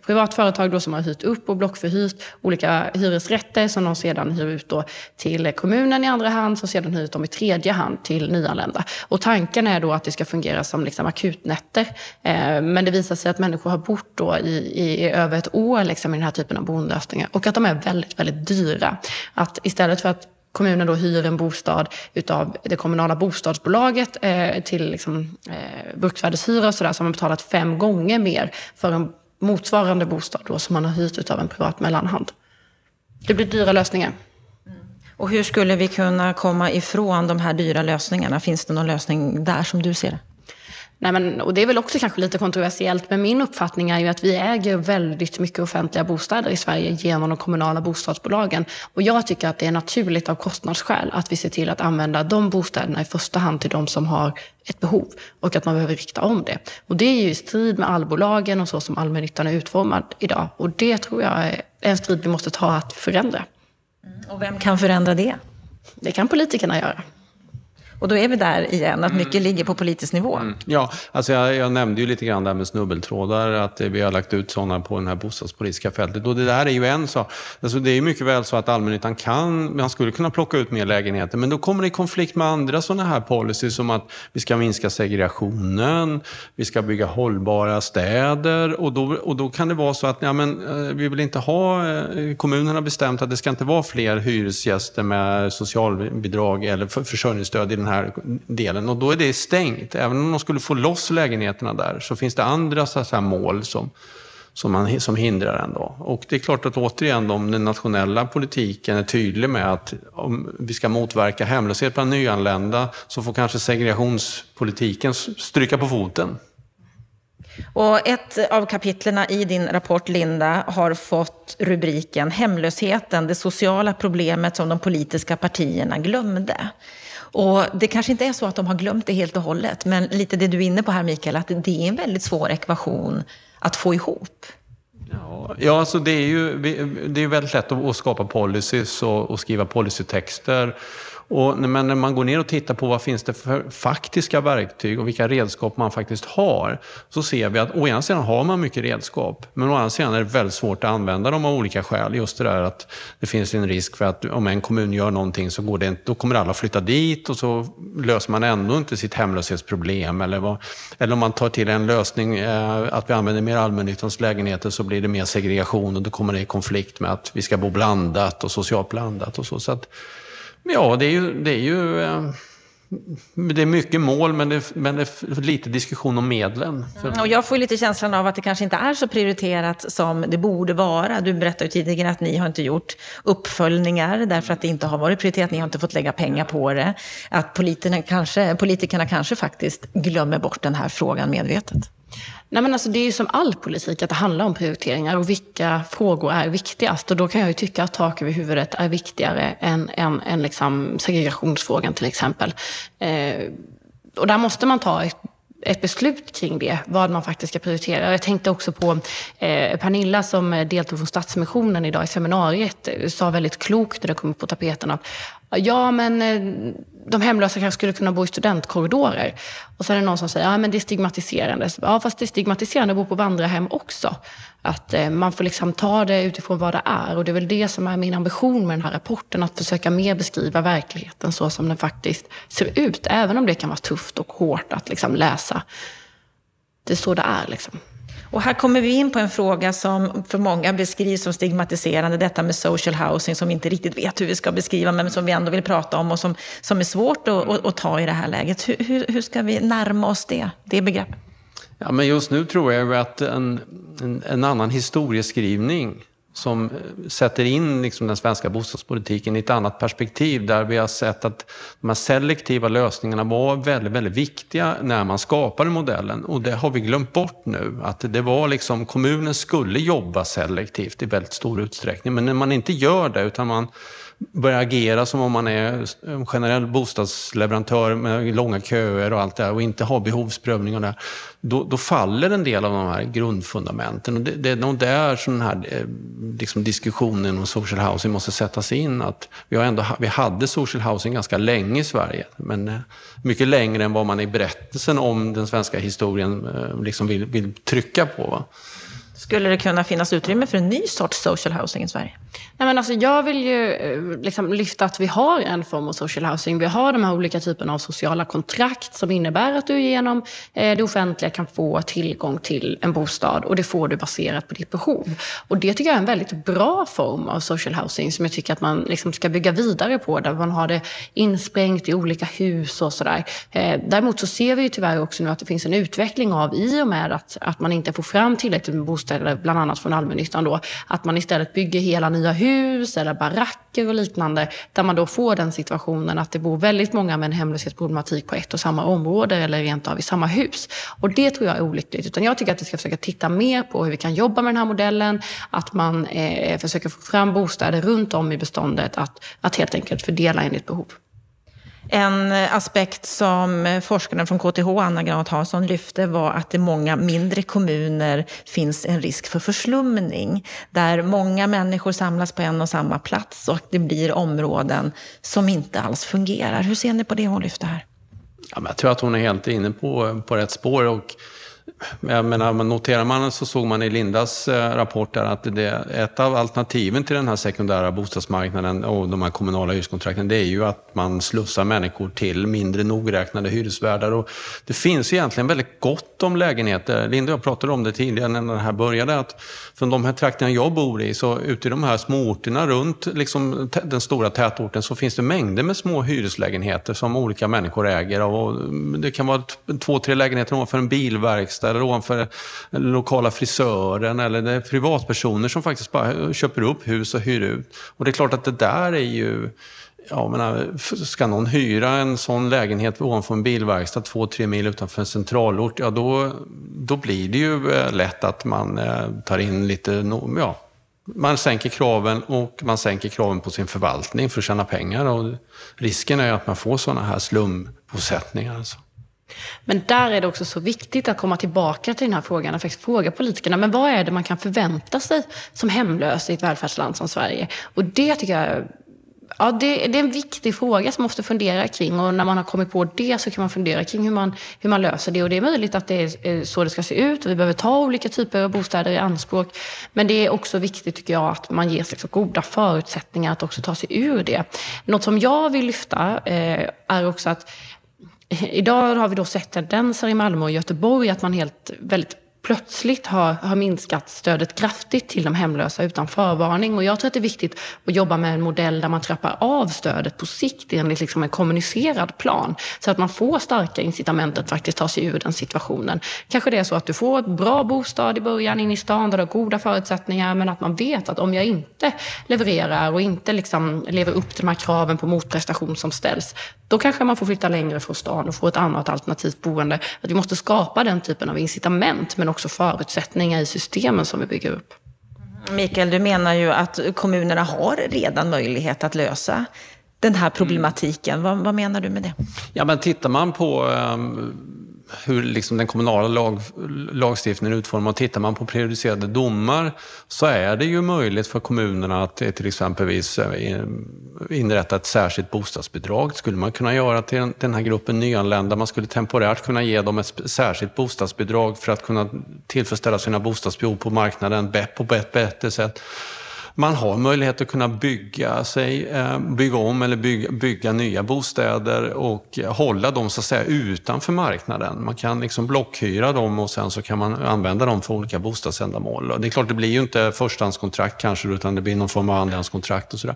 privat företag då som har hyrt upp och blockförhyrt olika hyresrätter som de sedan hyr ut då till kommunen i andra hand som sedan hyr ut dem i tredje hand till nyanlända. Och tanken är då att det ska fungera som liksom akutnätter. Eh, men det visar sig att människor har bott då i, i över ett år liksom i den här typen av boendelösningar och att de är väldigt, väldigt dyra. Att istället för att kommunen då hyr en bostad utav det kommunala bostadsbolaget eh, till liksom, eh, bruksvärdeshyra och sådär, så har man betalat fem gånger mer för en motsvarande bostad då, som man har hyrt utav en privat mellanhand. Det blir dyra lösningar. Mm. Och hur skulle vi kunna komma ifrån de här dyra lösningarna? Finns det någon lösning där som du ser det? Nej, men, och det är väl också kanske lite kontroversiellt, men min uppfattning är ju att vi äger väldigt mycket offentliga bostäder i Sverige genom de kommunala bostadsbolagen. Och jag tycker att det är naturligt av kostnadsskäl att vi ser till att använda de bostäderna i första hand till de som har ett behov och att man behöver rikta om det. Och det är ju i strid med allbolagen och så som allmännyttan är utformad idag. Och det tror jag är en strid vi måste ta att förändra. Mm. Och vem kan förändra det? Det kan politikerna göra. Och då är vi där igen, att mycket mm. ligger på politisk nivå. Mm. Ja, alltså jag, jag, nämnde ju lite grann där med snubbeltrådar, att vi har lagt ut sådana på det här bostadspolitiska fältet. Och det där är ju en sak. Alltså det är mycket väl så att allmännyttan kan, man skulle kunna plocka ut mer lägenheter, men då kommer det i konflikt med andra sådana här policies som att vi ska minska segregationen, vi ska bygga hållbara städer och då, och då kan det vara så att ja, men, eh, vi vill inte ha, eh, kommunen har bestämt att det ska inte vara fler hyresgäster med socialbidrag eller försörjningsstöd i den här delen. Och då är det stängt. Även om de skulle få loss lägenheterna där så finns det andra så här, mål som, som, man, som hindrar ändå. Och det är klart att återigen om den nationella politiken är tydlig med att om vi ska motverka hemlöshet bland nyanlända så får kanske segregationspolitiken stryka på foten. Och ett av kapitlerna i din rapport, Linda, har fått rubriken Hemlösheten, det sociala problemet som de politiska partierna glömde. Och det kanske inte är så att de har glömt det helt och hållet, men lite det du är inne på här Mikael, att det är en väldigt svår ekvation att få ihop. Ja, alltså det är ju det är väldigt lätt att skapa policies och, och skriva policytexter och, men när man går ner och tittar på vad finns det för faktiska verktyg och vilka redskap man faktiskt har, så ser vi att å ena sidan har man mycket redskap, men å andra sidan är det väldigt svårt att använda dem av olika skäl. Just det där att det finns en risk för att om en kommun gör någonting så går det inte, då kommer alla flytta dit och så löser man ändå inte sitt hemlöshetsproblem. Eller, vad, eller om man tar till en lösning eh, att vi använder mer allmännyttans lägenheter så blir det mer segregation och då kommer det i konflikt med att vi ska bo blandat och socialt blandat och så. så att, Ja, det är ju, det är ju, eh, det är mycket mål, men det, men det är lite diskussion om medlen. Mm, och jag får lite känslan av att det kanske inte är så prioriterat som det borde vara. Du berättade ju tidigare att ni har inte gjort uppföljningar därför att det inte har varit prioriterat. Ni har inte fått lägga pengar på det. Att politikerna kanske, politikerna kanske faktiskt glömmer bort den här frågan medvetet. Nej, men alltså, det är ju som all politik, att det handlar om prioriteringar och vilka frågor är viktigast. Och då kan jag ju tycka att tak över huvudet är viktigare än, än, än liksom segregationsfrågan till exempel. Eh, och där måste man ta ett ett beslut kring det, vad man faktiskt ska prioritera. Jag tänkte också på eh, Pernilla som deltog från Stadsmissionen idag i seminariet, eh, sa väldigt klokt när det kom på tapeten att ja, men eh, de hemlösa kanske skulle kunna bo i studentkorridorer. Och så är det någon som säger, ja men det är stigmatiserande. Ja, fast det är stigmatiserande att bo på vandrarhem också. Att eh, man får liksom ta det utifrån vad det är. Och det är väl det som är min ambition med den här rapporten. Att försöka mer beskriva verkligheten så som den faktiskt ser ut. Även om det kan vara tufft och hårt att liksom läsa. Det är så det är liksom. Och här kommer vi in på en fråga som för många beskrivs som stigmatiserande, detta med social housing, som vi inte riktigt vet hur vi ska beskriva, men som vi ändå vill prata om och som, som är svårt att, att, att ta i det här läget. Hur, hur, hur, ska vi närma oss det, det begreppet? Ja, men just nu tror jag att en, en, en annan historieskrivning som eh, sätter in liksom den svenska bostadspolitiken i ett annat perspektiv där vi har sett att de här selektiva lösningarna var väldigt, väldigt viktiga när man skapade modellen och det har vi glömt bort nu. Att det var liksom kommunen skulle jobba selektivt i väldigt stor utsträckning men när man inte gör det utan man börjar agera som om man är en generell bostadsleverantör med långa köer och allt det där och inte har behovsprövning och det, då, då faller en del av de här grundfundamenten. Och det, det är nog där som den här eh, liksom diskussionen om social housing måste sättas in. Att vi, har ändå, vi hade social housing ganska länge i Sverige, men eh, mycket längre än vad man i berättelsen om den svenska historien eh, liksom vill, vill trycka på. Skulle det kunna finnas utrymme för en ny sorts social housing i Sverige? Nej, men alltså, jag vill ju eh, liksom lyfta att vi har en form av social housing. Vi har de här olika typerna av sociala kontrakt som innebär att du genom eh, det offentliga kan få tillgång till en bostad och det får du baserat på ditt behov. Och det tycker jag är en väldigt bra form av social housing som jag tycker att man liksom ska bygga vidare på där man har det insprängt i olika hus och sådär. Eh, däremot så ser vi ju tyvärr också nu att det finns en utveckling av i och med att, att man inte får fram tillräckligt med bostäder, bland annat från allmännyttan då, att man istället bygger hela nya hus eller baracker och liknande där man då får den situationen att det bor väldigt många med en hemlöshetsproblematik på ett och samma område eller rent av i samma hus. Och det tror jag är olyckligt. Utan jag tycker att vi ska försöka titta mer på hur vi kan jobba med den här modellen, att man eh, försöker få fram bostäder runt om i beståndet, att, att helt enkelt fördela enligt behov. En aspekt som forskaren från KTH, Anna Granat Hansson, lyfte var att i många mindre kommuner finns en risk för förslumning. Där många människor samlas på en och samma plats och det blir områden som inte alls fungerar. Hur ser ni på det hon lyfte här? Ja, men jag tror att hon är helt inne på, på rätt spår. Och jag menar, noterar man så såg man i Lindas eh, rapport där att det, ett av alternativen till den här sekundära bostadsmarknaden och de här kommunala hyreskontrakten, det är ju att man slussar människor till mindre nogräknade hyresvärdar. Och det finns egentligen väldigt gott om lägenheter. Linda och jag pratade om det tidigare när det här började, att från de här trakterna jag bor i, så ute i de här småorterna runt liksom, den stora tätorten så finns det mängder med små hyreslägenheter som olika människor äger. Och det kan vara två, tre lägenheter ovanför en bilverkstad eller ovanför den lokala frisören eller det är privatpersoner som faktiskt bara köper upp hus och hyr ut. Och det är klart att det där är ju Ja, menar, äh, ska någon hyra en sån lägenhet ovanför en bilverkstad två, tre mil utanför en centralort, ja då, då blir det ju äh, lätt att man äh, tar in lite, ja, man sänker kraven och man sänker kraven på sin förvaltning för att tjäna pengar. Och risken är att man får sådana här slumbosättningar. Alltså. Men där är det också så viktigt att komma tillbaka till den här frågan och faktiskt fråga politikerna, men vad är det man kan förvänta sig som hemlös i ett välfärdsland som Sverige? Och det tycker jag Ja, det, det, är en viktig fråga som man måste fundera kring. Och när man har kommit på det så kan man fundera kring hur man, hur man löser det. Och det är möjligt att det är eh, så det ska se ut. och Vi behöver ta olika typer av bostäder i anspråk. Men det är också viktigt, tycker jag, att man ges liksom goda förutsättningar att också ta sig ur det. Något som jag vill lyfta eh, är också att Idag har vi då sett tendenser i Malmö och Göteborg att man helt väldigt plötsligt har, har minskat stödet kraftigt till de hemlösa utan förvarning. Och jag tror att det är viktigt att jobba med en modell där man trappar av stödet på sikt enligt liksom en kommunicerad plan. Så att man får starka incitament att faktiskt ta sig ur den situationen. Kanske det är så att du får ett bra bostad i början in i stan där du har goda förutsättningar men att man vet att om jag inte levererar och inte liksom lever upp till de här kraven på motprestation som ställs, då kanske man får flytta längre från stan och få ett annat alternativt boende. Att vi måste skapa den typen av incitament men också förutsättningar i systemen som vi bygger upp. Mikael, du menar ju att kommunerna har redan möjlighet att lösa den här problematiken. Vad, vad menar du med det? Ja, men tittar man på um hur liksom den kommunala lag, lagstiftningen är utformad. Tittar man på prejudicerade domar så är det ju möjligt för kommunerna att eh, till exempelvis eh, inrätta ett särskilt bostadsbidrag. skulle man kunna göra till den här gruppen nyanlända. Man skulle temporärt kunna ge dem ett särskilt bostadsbidrag för att kunna tillfredsställa sina bostadsbehov på marknaden på ett bättre sätt man har möjlighet att kunna bygga sig, eh, bygga om eller bygga, bygga nya bostäder och hålla dem så att säga utanför marknaden. Man kan liksom blockhyra dem och sen så kan man använda dem för olika bostadsändamål. Och det är klart, det blir ju inte förstahandskontrakt kanske, utan det blir någon form av andrahandskontrakt och sådär.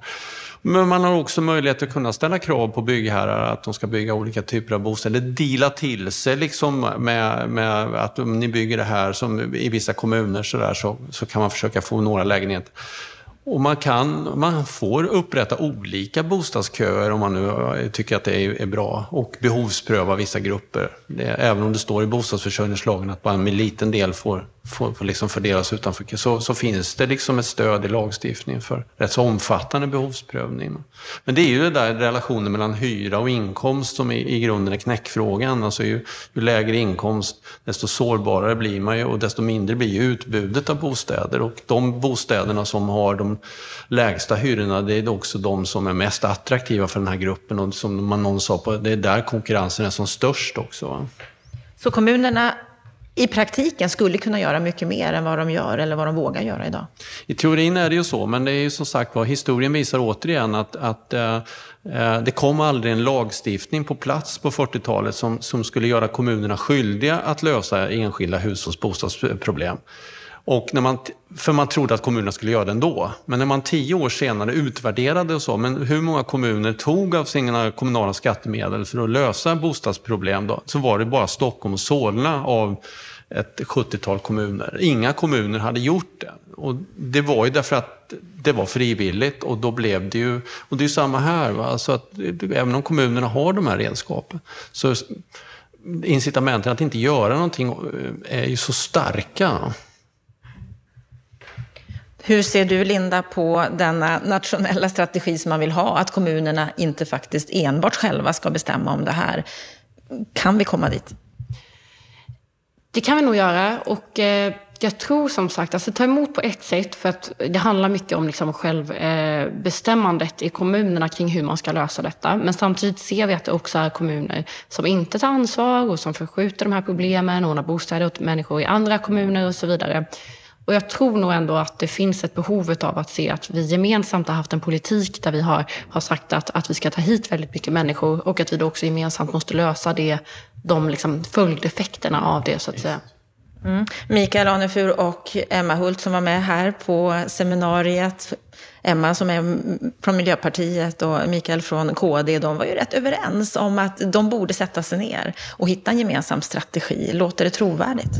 Men man har också möjlighet att kunna ställa krav på byggherrar att de ska bygga olika typer av bostäder. Deala till sig liksom med, med att om ni bygger det här, som i vissa kommuner så, där, så, så kan man försöka få några lägenheter. Och man, kan, man får upprätta olika bostadsköer om man nu eh, tycker att det är, är bra och behovspröva vissa grupper. Det, även om det står i bostadsförsörjningslagen att bara en liten del får får, får liksom fördelas utanför, så, så finns det liksom ett stöd i lagstiftningen för rätt så omfattande behovsprövning. Men det är ju det där relationen mellan hyra och inkomst som i, i grunden är knäckfrågan. Alltså ju, ju lägre inkomst, desto sårbarare blir man ju och desto mindre blir ju utbudet av bostäder. Och de bostäderna som har de lägsta hyrorna, det är också de som är mest attraktiva för den här gruppen. Och som man någon sa, på, det är där konkurrensen är som störst också. Va? Så kommunerna i praktiken skulle kunna göra mycket mer än vad de gör eller vad de vågar göra idag? I teorin är det ju så, men det är ju som sagt vad historien visar återigen att, att eh, eh, det kom aldrig en lagstiftning på plats på 40-talet som, som skulle göra kommunerna skyldiga att lösa enskilda hushålls bostadsproblem. Och när man, för man trodde att kommunerna skulle göra det ändå. Men när man tio år senare utvärderade och så, men hur många kommuner tog av sina kommunala skattemedel för att lösa bostadsproblem då? Så var det bara Stockholm och Solna av ett 70-tal kommuner. Inga kommuner hade gjort det. Och det var ju därför att det var frivilligt och då blev det ju... Och det är ju samma här. Va? Alltså att, även om kommunerna har de här redskapen så incitamenten att inte göra någonting eh, är ju så starka. Hur ser du, Linda, på denna nationella strategi som man vill ha? Att kommunerna inte faktiskt enbart själva ska bestämma om det här. Kan vi komma dit? Det kan vi nog göra. Och eh, jag tror som sagt, alltså ta emot på ett sätt, för att det handlar mycket om liksom självbestämmandet eh, i kommunerna kring hur man ska lösa detta. Men samtidigt ser vi att det också är kommuner som inte tar ansvar och som förskjuter de här problemen, ordnar bostäder åt människor i andra kommuner och så vidare. Och jag tror nog ändå att det finns ett behov av att se att vi gemensamt har haft en politik där vi har, har sagt att, att vi ska ta hit väldigt mycket människor och att vi då också gemensamt måste lösa det, de liksom följdeffekterna av det så att säga. Mm. Mikael Anefur och Emma Hult som var med här på seminariet. Emma som är från Miljöpartiet och Mikael från KD, de var ju rätt överens om att de borde sätta sig ner och hitta en gemensam strategi. Låter det trovärdigt?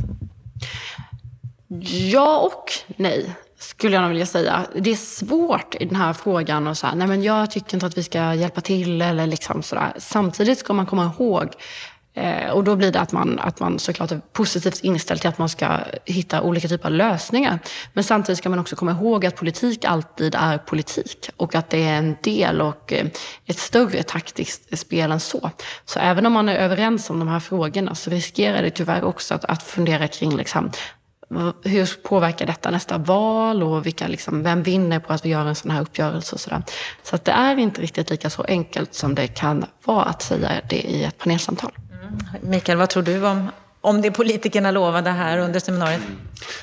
Ja och nej, skulle jag nog vilja säga. Det är svårt i den här frågan och så här, nej men jag tycker inte att vi ska hjälpa till eller liksom sådär. Samtidigt ska man komma ihåg Eh, och då blir det att man, att man såklart är positivt inställd till att man ska hitta olika typer av lösningar. Men samtidigt ska man också komma ihåg att politik alltid är politik. Och att det är en del och eh, ett större taktiskt spel än så. Så även om man är överens om de här frågorna så riskerar det tyvärr också att, att fundera kring liksom, hur påverkar detta nästa val och vilka, liksom, vem vinner på att vi gör en sån här uppgörelse och sådär. Så att det är inte riktigt lika så enkelt som det kan vara att säga det i ett panelsamtal. Mm. Mikael, vad tror du om, om det politikerna lovade här under seminariet?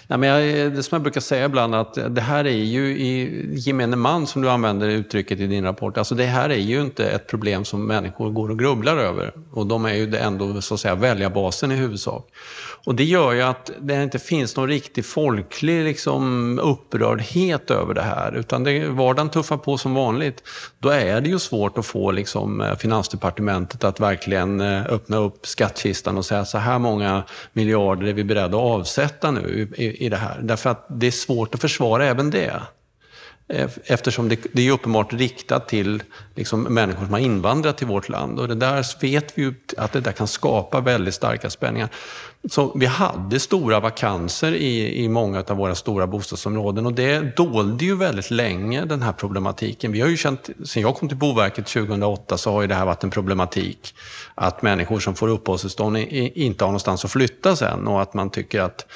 Nej, men jag, det som jag brukar säga ibland att det här är ju i gemene man, som du använder uttrycket i din rapport, alltså det här är ju inte ett problem som människor går och grubblar över. Och de är ju ändå så att säga väljarbasen i huvudsak. Och det gör ju att det inte finns någon riktig folklig liksom, upprördhet över det här, utan det, vardagen tuffar på som vanligt. Då är det ju svårt att få liksom, Finansdepartementet att verkligen eh, öppna upp skattkistan och säga så här många miljarder är vi beredda att avsätta nu i, i det här. Därför att det är svårt att försvara även det. Eh, eftersom det, det är uppenbart riktat till liksom, människor som har invandrat till vårt land. Och det där vet vi ju att det där kan skapa väldigt starka spänningar. Så vi hade stora vakanser i, i många av våra stora bostadsområden och det dolde ju väldigt länge den här problematiken. Vi har ju känt, sen jag kom till Boverket 2008 så har ju det här varit en problematik. Att människor som får uppehållstillstånd inte har någonstans att flytta sen och att man tycker att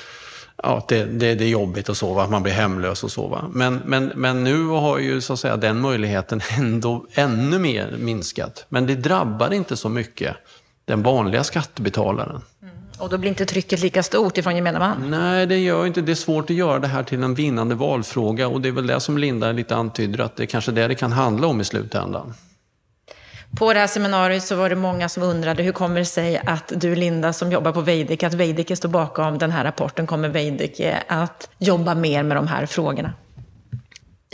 ja, det, det, det, är jobbigt att sova, att man blir hemlös och sova. Men, men, men nu har ju så att säga den möjligheten ändå ännu mer minskat. Men det drabbar inte så mycket den vanliga skattebetalaren. Mm. Och då blir inte trycket lika stort ifrån gemene man? Nej, det gör inte. Det är svårt att göra det här till en vinnande valfråga och det är väl det som Linda lite antyder, att det är kanske det det kan handla om i slutändan. På det här seminariet så var det många som undrade hur kommer det sig att du Linda som jobbar på Veidekke, att Veidekke står bakom den här rapporten. Kommer Veidekke att jobba mer med de här frågorna?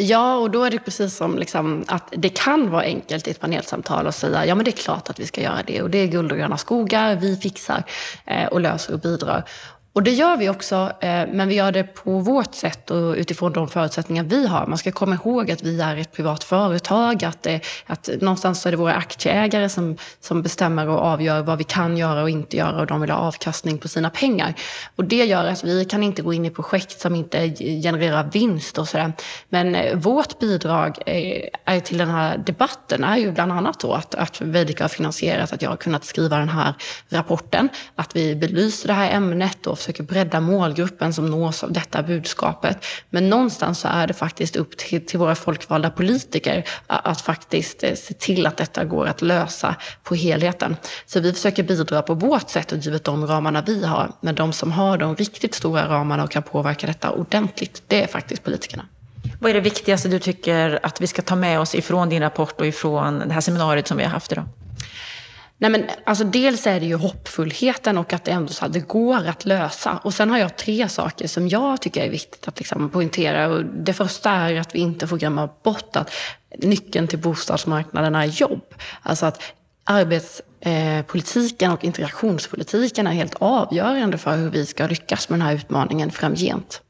Ja, och då är det precis som liksom att det kan vara enkelt i ett panelsamtal att säga ja men det är klart att vi ska göra det och det är guld och gröna skogar, vi fixar eh, och löser och bidrar. Och det gör vi också, eh, men vi gör det på vårt sätt och utifrån de förutsättningar vi har. Man ska komma ihåg att vi är ett privat företag, att, det, att någonstans är det våra aktieägare som, som bestämmer och avgör vad vi kan göra och inte göra och de vill ha avkastning på sina pengar. Och det gör att vi kan inte gå in i projekt som inte genererar vinst och sådär. Men eh, vårt bidrag eh, är, till den här debatten är ju bland annat då att, att Veidekke har finansierat att jag har kunnat skriva den här rapporten, att vi belyser det här ämnet och försöker bredda målgruppen som nås av detta budskapet. Men någonstans så är det faktiskt upp till, till våra folkvalda politiker att, att faktiskt eh, se till att detta går att lösa på helheten. Så vi försöker bidra på vårt sätt och givet de ramarna vi har. Men de som har de riktigt stora ramarna och kan påverka detta ordentligt, det är faktiskt politikerna. Vad är det viktigaste du tycker att vi ska ta med oss ifrån din rapport och ifrån det här seminariet som vi har haft idag? Nej, men, alltså, dels är det ju hoppfullheten och att det ändå så här, det går att lösa. Och sen har jag tre saker som jag tycker är viktigt att liksom, poängtera. Och det första är att vi inte får glömma bort att nyckeln till bostadsmarknaden är jobb. Alltså att arbetspolitiken eh, och integrationspolitiken är helt avgörande för hur vi ska lyckas med den här utmaningen framgent.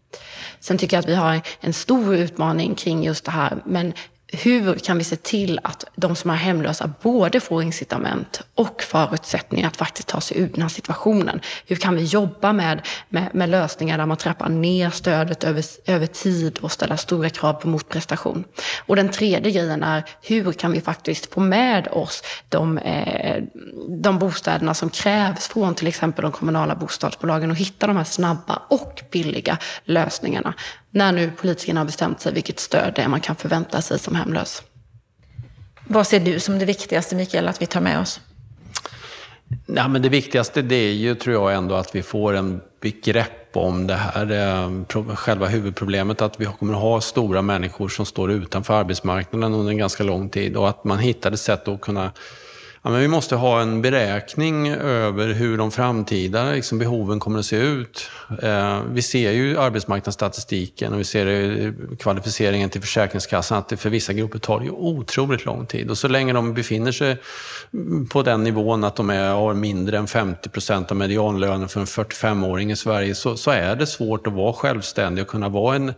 Sen tycker jag att vi har en stor utmaning kring just det här, men hur kan vi se till att de som är hemlösa både får incitament och förutsättningar att faktiskt ta sig ur den här situationen? Hur kan vi jobba med, med, med lösningar där man trappar ner stödet över, över tid och ställer stora krav på motprestation? Och den tredje grejen är hur kan vi faktiskt få med oss de, eh, de bostäderna som krävs från till exempel de kommunala bostadsbolagen och hitta de här snabba och billiga lösningarna när nu politikerna har bestämt sig vilket stöd det är man kan förvänta sig som hemlös. Vad ser du som det viktigaste, Mikael, att vi tar med oss? Ja, men det viktigaste det är ju, tror jag, ändå att vi får en begrepp om det här, eh, själva huvudproblemet, att vi kommer att ha stora människor som står utanför arbetsmarknaden under en ganska lång tid och att man hittar ett sätt att kunna Ja, men vi måste ha en beräkning över hur de framtida liksom, behoven kommer att se ut. Eh, vi ser ju arbetsmarknadsstatistiken och vi ser eh, kvalificeringen till Försäkringskassan att det för vissa grupper tar ju otroligt lång tid. Och så länge de befinner sig på den nivån att de är, har mindre än 50 procent av medianlönen för en 45-åring i Sverige så, så, är det svårt att vara självständig och kunna vara en,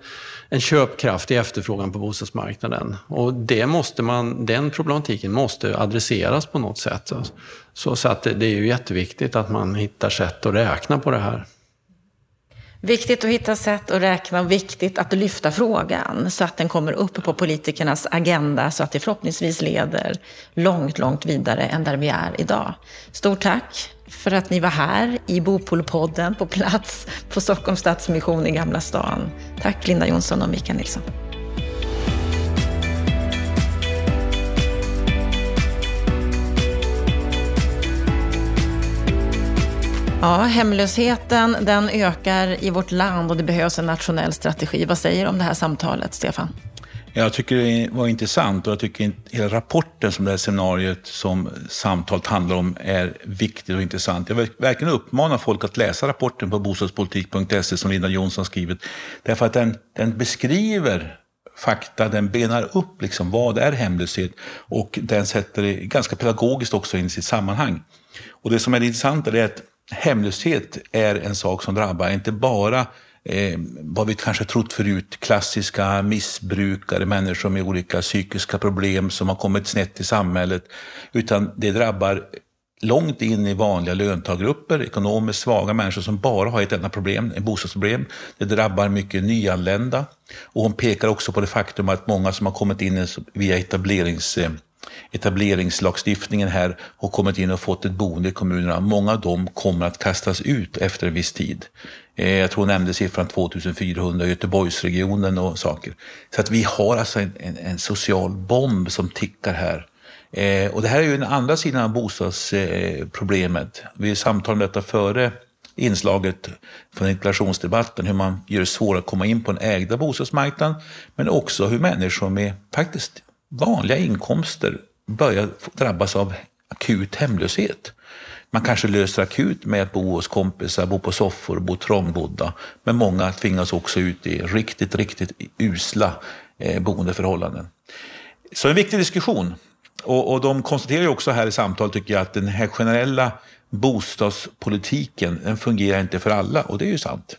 en köpkraftig efterfrågan på bostadsmarknaden. Och det måste man, den problematiken måste adresseras på något sätt. Så, så att det, det är ju jätteviktigt att man hittar sätt att räkna på det här. Viktigt att hitta sätt att räkna och viktigt att lyfta frågan så att den kommer upp på politikernas agenda så att det förhoppningsvis leder långt, långt vidare än där vi är idag. Stort tack för att ni var här i Bopolpodden på plats på Stockholms Stadsmission i Gamla stan. Tack Linda Jonsson och Mikael Nilsson. Ja, hemlösheten den ökar i vårt land och det behövs en nationell strategi. Vad säger du om det här samtalet, Stefan? Jag tycker det var intressant och jag tycker hela rapporten som det här seminariet som samtalet handlar om är viktig och intressant. Jag vill verkligen uppmana folk att läsa rapporten på bostadspolitik.se som Linda Jonsson skrivit. Därför att den, den beskriver fakta, den benar upp liksom vad är hemlöshet och den sätter det ganska pedagogiskt också in i sitt sammanhang. Och det som är intressant är att hemlöshet är en sak som drabbar inte bara eh, vad vi kanske trott förut, klassiska missbrukare, människor med olika psykiska problem som har kommit snett i samhället, utan det drabbar långt in i vanliga löntagargrupper, ekonomiskt svaga människor som bara har ett enda problem, ett bostadsproblem. Det drabbar mycket nyanlända. Och hon pekar också på det faktum att många som har kommit in via etablerings eh, etableringslagstiftningen här har kommit in och fått ett boende i kommunerna. Många av dem kommer att kastas ut efter en viss tid. Eh, jag tror jag nämnde siffran 2400 i Göteborgsregionen och saker. Så att vi har alltså en, en, en social bomb som tickar här. Eh, och det här är ju den andra sidan av bostadsproblemet. vi samtalade om detta före inslaget från interpellationsdebatten, hur man gör det svårare att komma in på den ägda bostadsmarknaden, men också hur människor med faktiskt vanliga inkomster börjar drabbas av akut hemlöshet. Man kanske löser akut med att bo hos kompisar, bo på soffor, bo trångbodda. Men många tvingas också ut i riktigt, riktigt usla eh, boendeförhållanden. Så en viktig diskussion. Och, och de konstaterar ju också här i samtalet, tycker jag, att den här generella bostadspolitiken, den fungerar inte för alla. Och det är ju sant.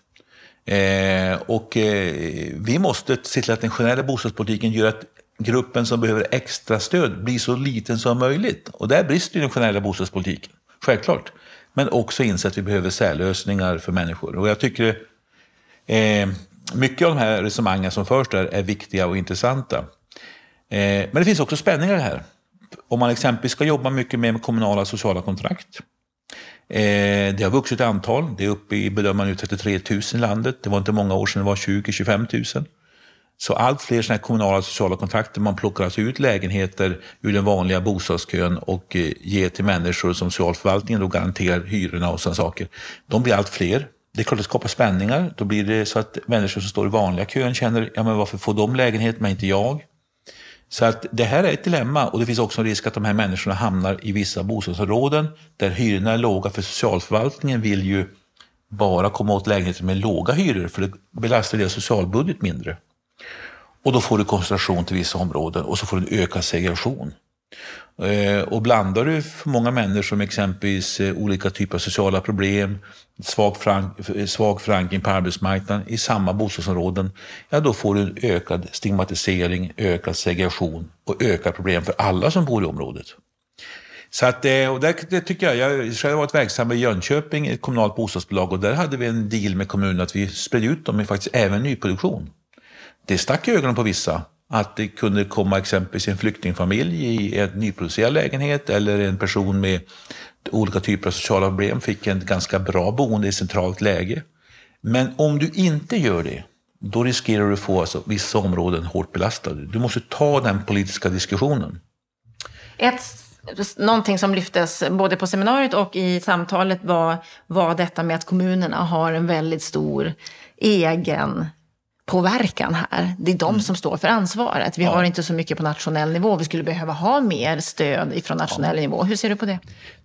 Eh, och eh, vi måste se till att den generella bostadspolitiken gör att gruppen som behöver extra stöd blir så liten som möjligt. Och där brister den generella bostadspolitiken, självklart. Men också inse att vi behöver särlösningar för människor. Och jag tycker eh, mycket av de här resonemangen som förs där är viktiga och intressanta. Eh, men det finns också spänningar här. Om man exempelvis ska jobba mycket med kommunala sociala kontrakt. Eh, det har vuxit i antal. Det är uppe i, bedömer nu, 33 000 i landet. Det var inte många år sedan det var 20-25 000. Så allt fler såna här kommunala sociala kontakter, man plockar alltså ut lägenheter ur den vanliga bostadskön och eh, ger till människor som socialförvaltningen då garanterar hyrorna och sådana saker. De blir allt fler. Det är klart det skapar spänningar. Då blir det så att människor som står i vanliga kön känner, ja men varför får de lägenhet men inte jag? Så att det här är ett dilemma och det finns också en risk att de här människorna hamnar i vissa bostadsområden där hyrorna är låga för socialförvaltningen vill ju bara komma åt lägenheter med låga hyror för det belastar deras socialbudget mindre. Och då får du koncentration till vissa områden och så får du en ökad segregation. Eh, och blandar du för många människor med exempelvis eh, olika typer av sociala problem, svag, eh, svag förankring på arbetsmarknaden i samma bostadsområden, ja då får du en ökad stigmatisering, ökad segregation och ökad problem för alla som bor i området. Så att, och det, det tycker jag, jag själv har varit verksam i Jönköping, ett kommunalt bostadsbolag, och där hade vi en deal med kommunen att vi spred ut dem i faktiskt även nyproduktion det stack i ögonen på vissa att det kunde komma exempelvis en flyktingfamilj i en nyproducerad lägenhet eller en person med olika typer av sociala problem fick en ganska bra boende i centralt läge. Men om du inte gör det, då riskerar du att få alltså, vissa områden hårt belastade. Du måste ta den politiska diskussionen. Ett, någonting som lyftes både på seminariet och i samtalet var, var detta med att kommunerna har en väldigt stor egen påverkan här. Det är de mm. som står för ansvaret. Vi ja. har inte så mycket på nationell nivå. Vi skulle behöva ha mer stöd från nationell ja. nivå. Hur ser du på det?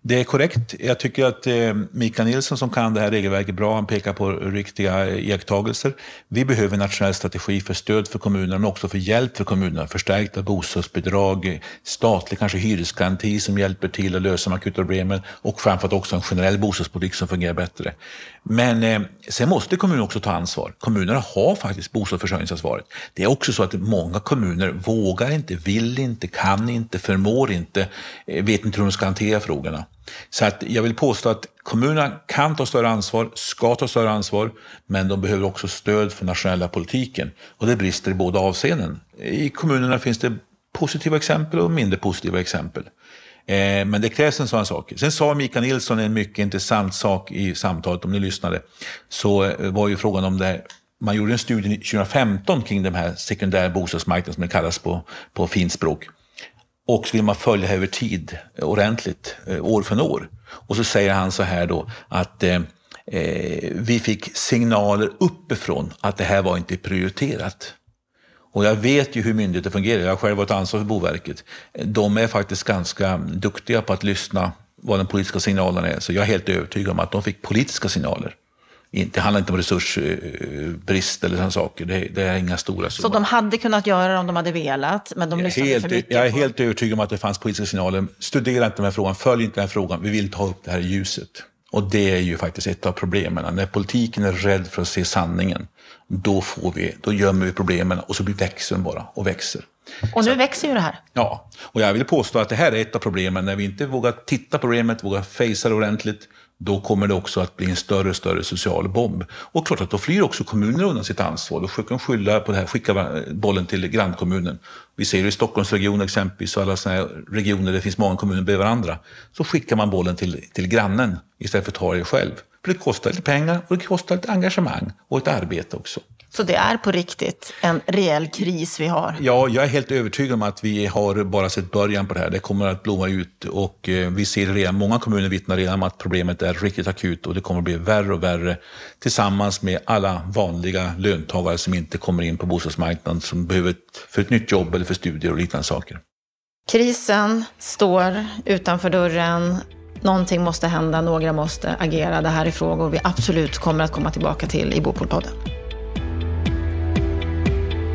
Det är korrekt. Jag tycker att eh, Mikael Nilsson som kan det här regelverket bra, han pekar på riktiga eh, iakttagelser. Vi behöver en nationell strategi för stöd för kommunerna, men också för hjälp för kommunerna. Förstärkta bostadsbidrag, statlig kanske hyresgaranti som hjälper till att lösa de akuta problemen och framförallt också en generell bostadspolitik som fungerar bättre. Men eh, sen måste kommunerna också ta ansvar. Kommunerna har faktiskt bostadsförsörjningsansvaret. Det är också så att många kommuner vågar inte, vill inte, kan inte, förmår inte, eh, vet inte hur de ska hantera frågorna. Så att jag vill påstå att kommunerna kan ta större ansvar, ska ta större ansvar, men de behöver också stöd för nationella politiken. Och det brister i båda avseenden. I kommunerna finns det positiva exempel och mindre positiva exempel. Eh, men det krävs en sån sak. Sen sa Mikael Nilsson en mycket intressant sak i samtalet, om ni lyssnade. Så eh, var ju frågan om det man gjorde en studie 2015 kring den här sekundära bostadsmarknaden som det kallas på, på fint språk. Och så vill man följa över tid eh, ordentligt, eh, år för år. Och så säger han så här då att eh, eh, vi fick signaler uppifrån att det här var inte prioriterat. Och jag vet ju hur myndigheter fungerar. Jag har själv varit ansvarig för Boverket. De är faktiskt ganska duktiga på att lyssna vad den politiska signalen är. Så jag är helt övertygad om att de fick politiska signaler. Det handlar inte om resursbrist eller sådana saker. Det, det är inga stora summor. Så de hade kunnat göra det om de hade velat, men de lyssnade helt, för mycket? Jag är på... helt övertygad om att det fanns politiska signaler. Studera inte den här frågan, följ inte den här frågan. Vi vill ta upp det här i ljuset. Och det är ju faktiskt ett av problemen. När politiken är rädd för att se sanningen, då, får vi, då gömmer vi problemen och så blir växeln bara och växer. Och nu så, växer ju det här. Ja, och jag vill påstå att det här är ett av problemen. När vi inte vågar titta på problemet, vågar fejsa det ordentligt, då kommer det också att bli en större och större social bomb. Och klart att då flyr också kommuner undan sitt ansvar. Då försöker de skylla på det här, skicka bollen till grannkommunen. Vi ser det i Stockholmsregionen exempelvis och alla sådana här regioner där det finns många kommuner bredvid varandra. Så skickar man bollen till, till grannen istället för att ta det själv. För det kostar lite pengar och det kostar lite engagemang och ett arbete också. Så det är på riktigt en reell kris vi har? Ja, jag är helt övertygad om att vi har bara sett början på det här. Det kommer att blomma ut och eh, vi ser redan, många kommuner vittnar redan om att problemet är riktigt akut och det kommer att bli värre och värre tillsammans med alla vanliga löntagare som inte kommer in på bostadsmarknaden som behöver för ett nytt jobb eller för studier och liknande saker. Krisen står utanför dörren. Någonting måste hända, några måste agera. Det här är frågor vi absolut kommer att komma tillbaka till i Bopolpodden.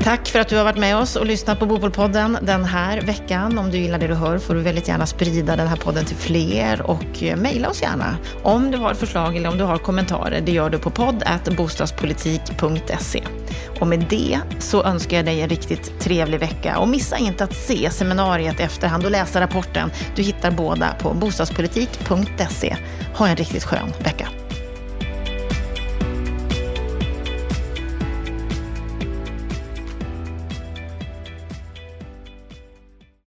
Tack för att du har varit med oss och lyssnat på Bopolpodden den här veckan. Om du gillar det du hör får du väldigt gärna sprida den här podden till fler och eh, mejla oss gärna om du har förslag eller om du har kommentarer. Det gör du på podd.bostadspolitik.se. Och med det så önskar jag dig en riktigt trevlig vecka och missa inte att se seminariet i efterhand och läsa rapporten. Du hittar båda på bostadspolitik.se. Ha en riktigt skön vecka.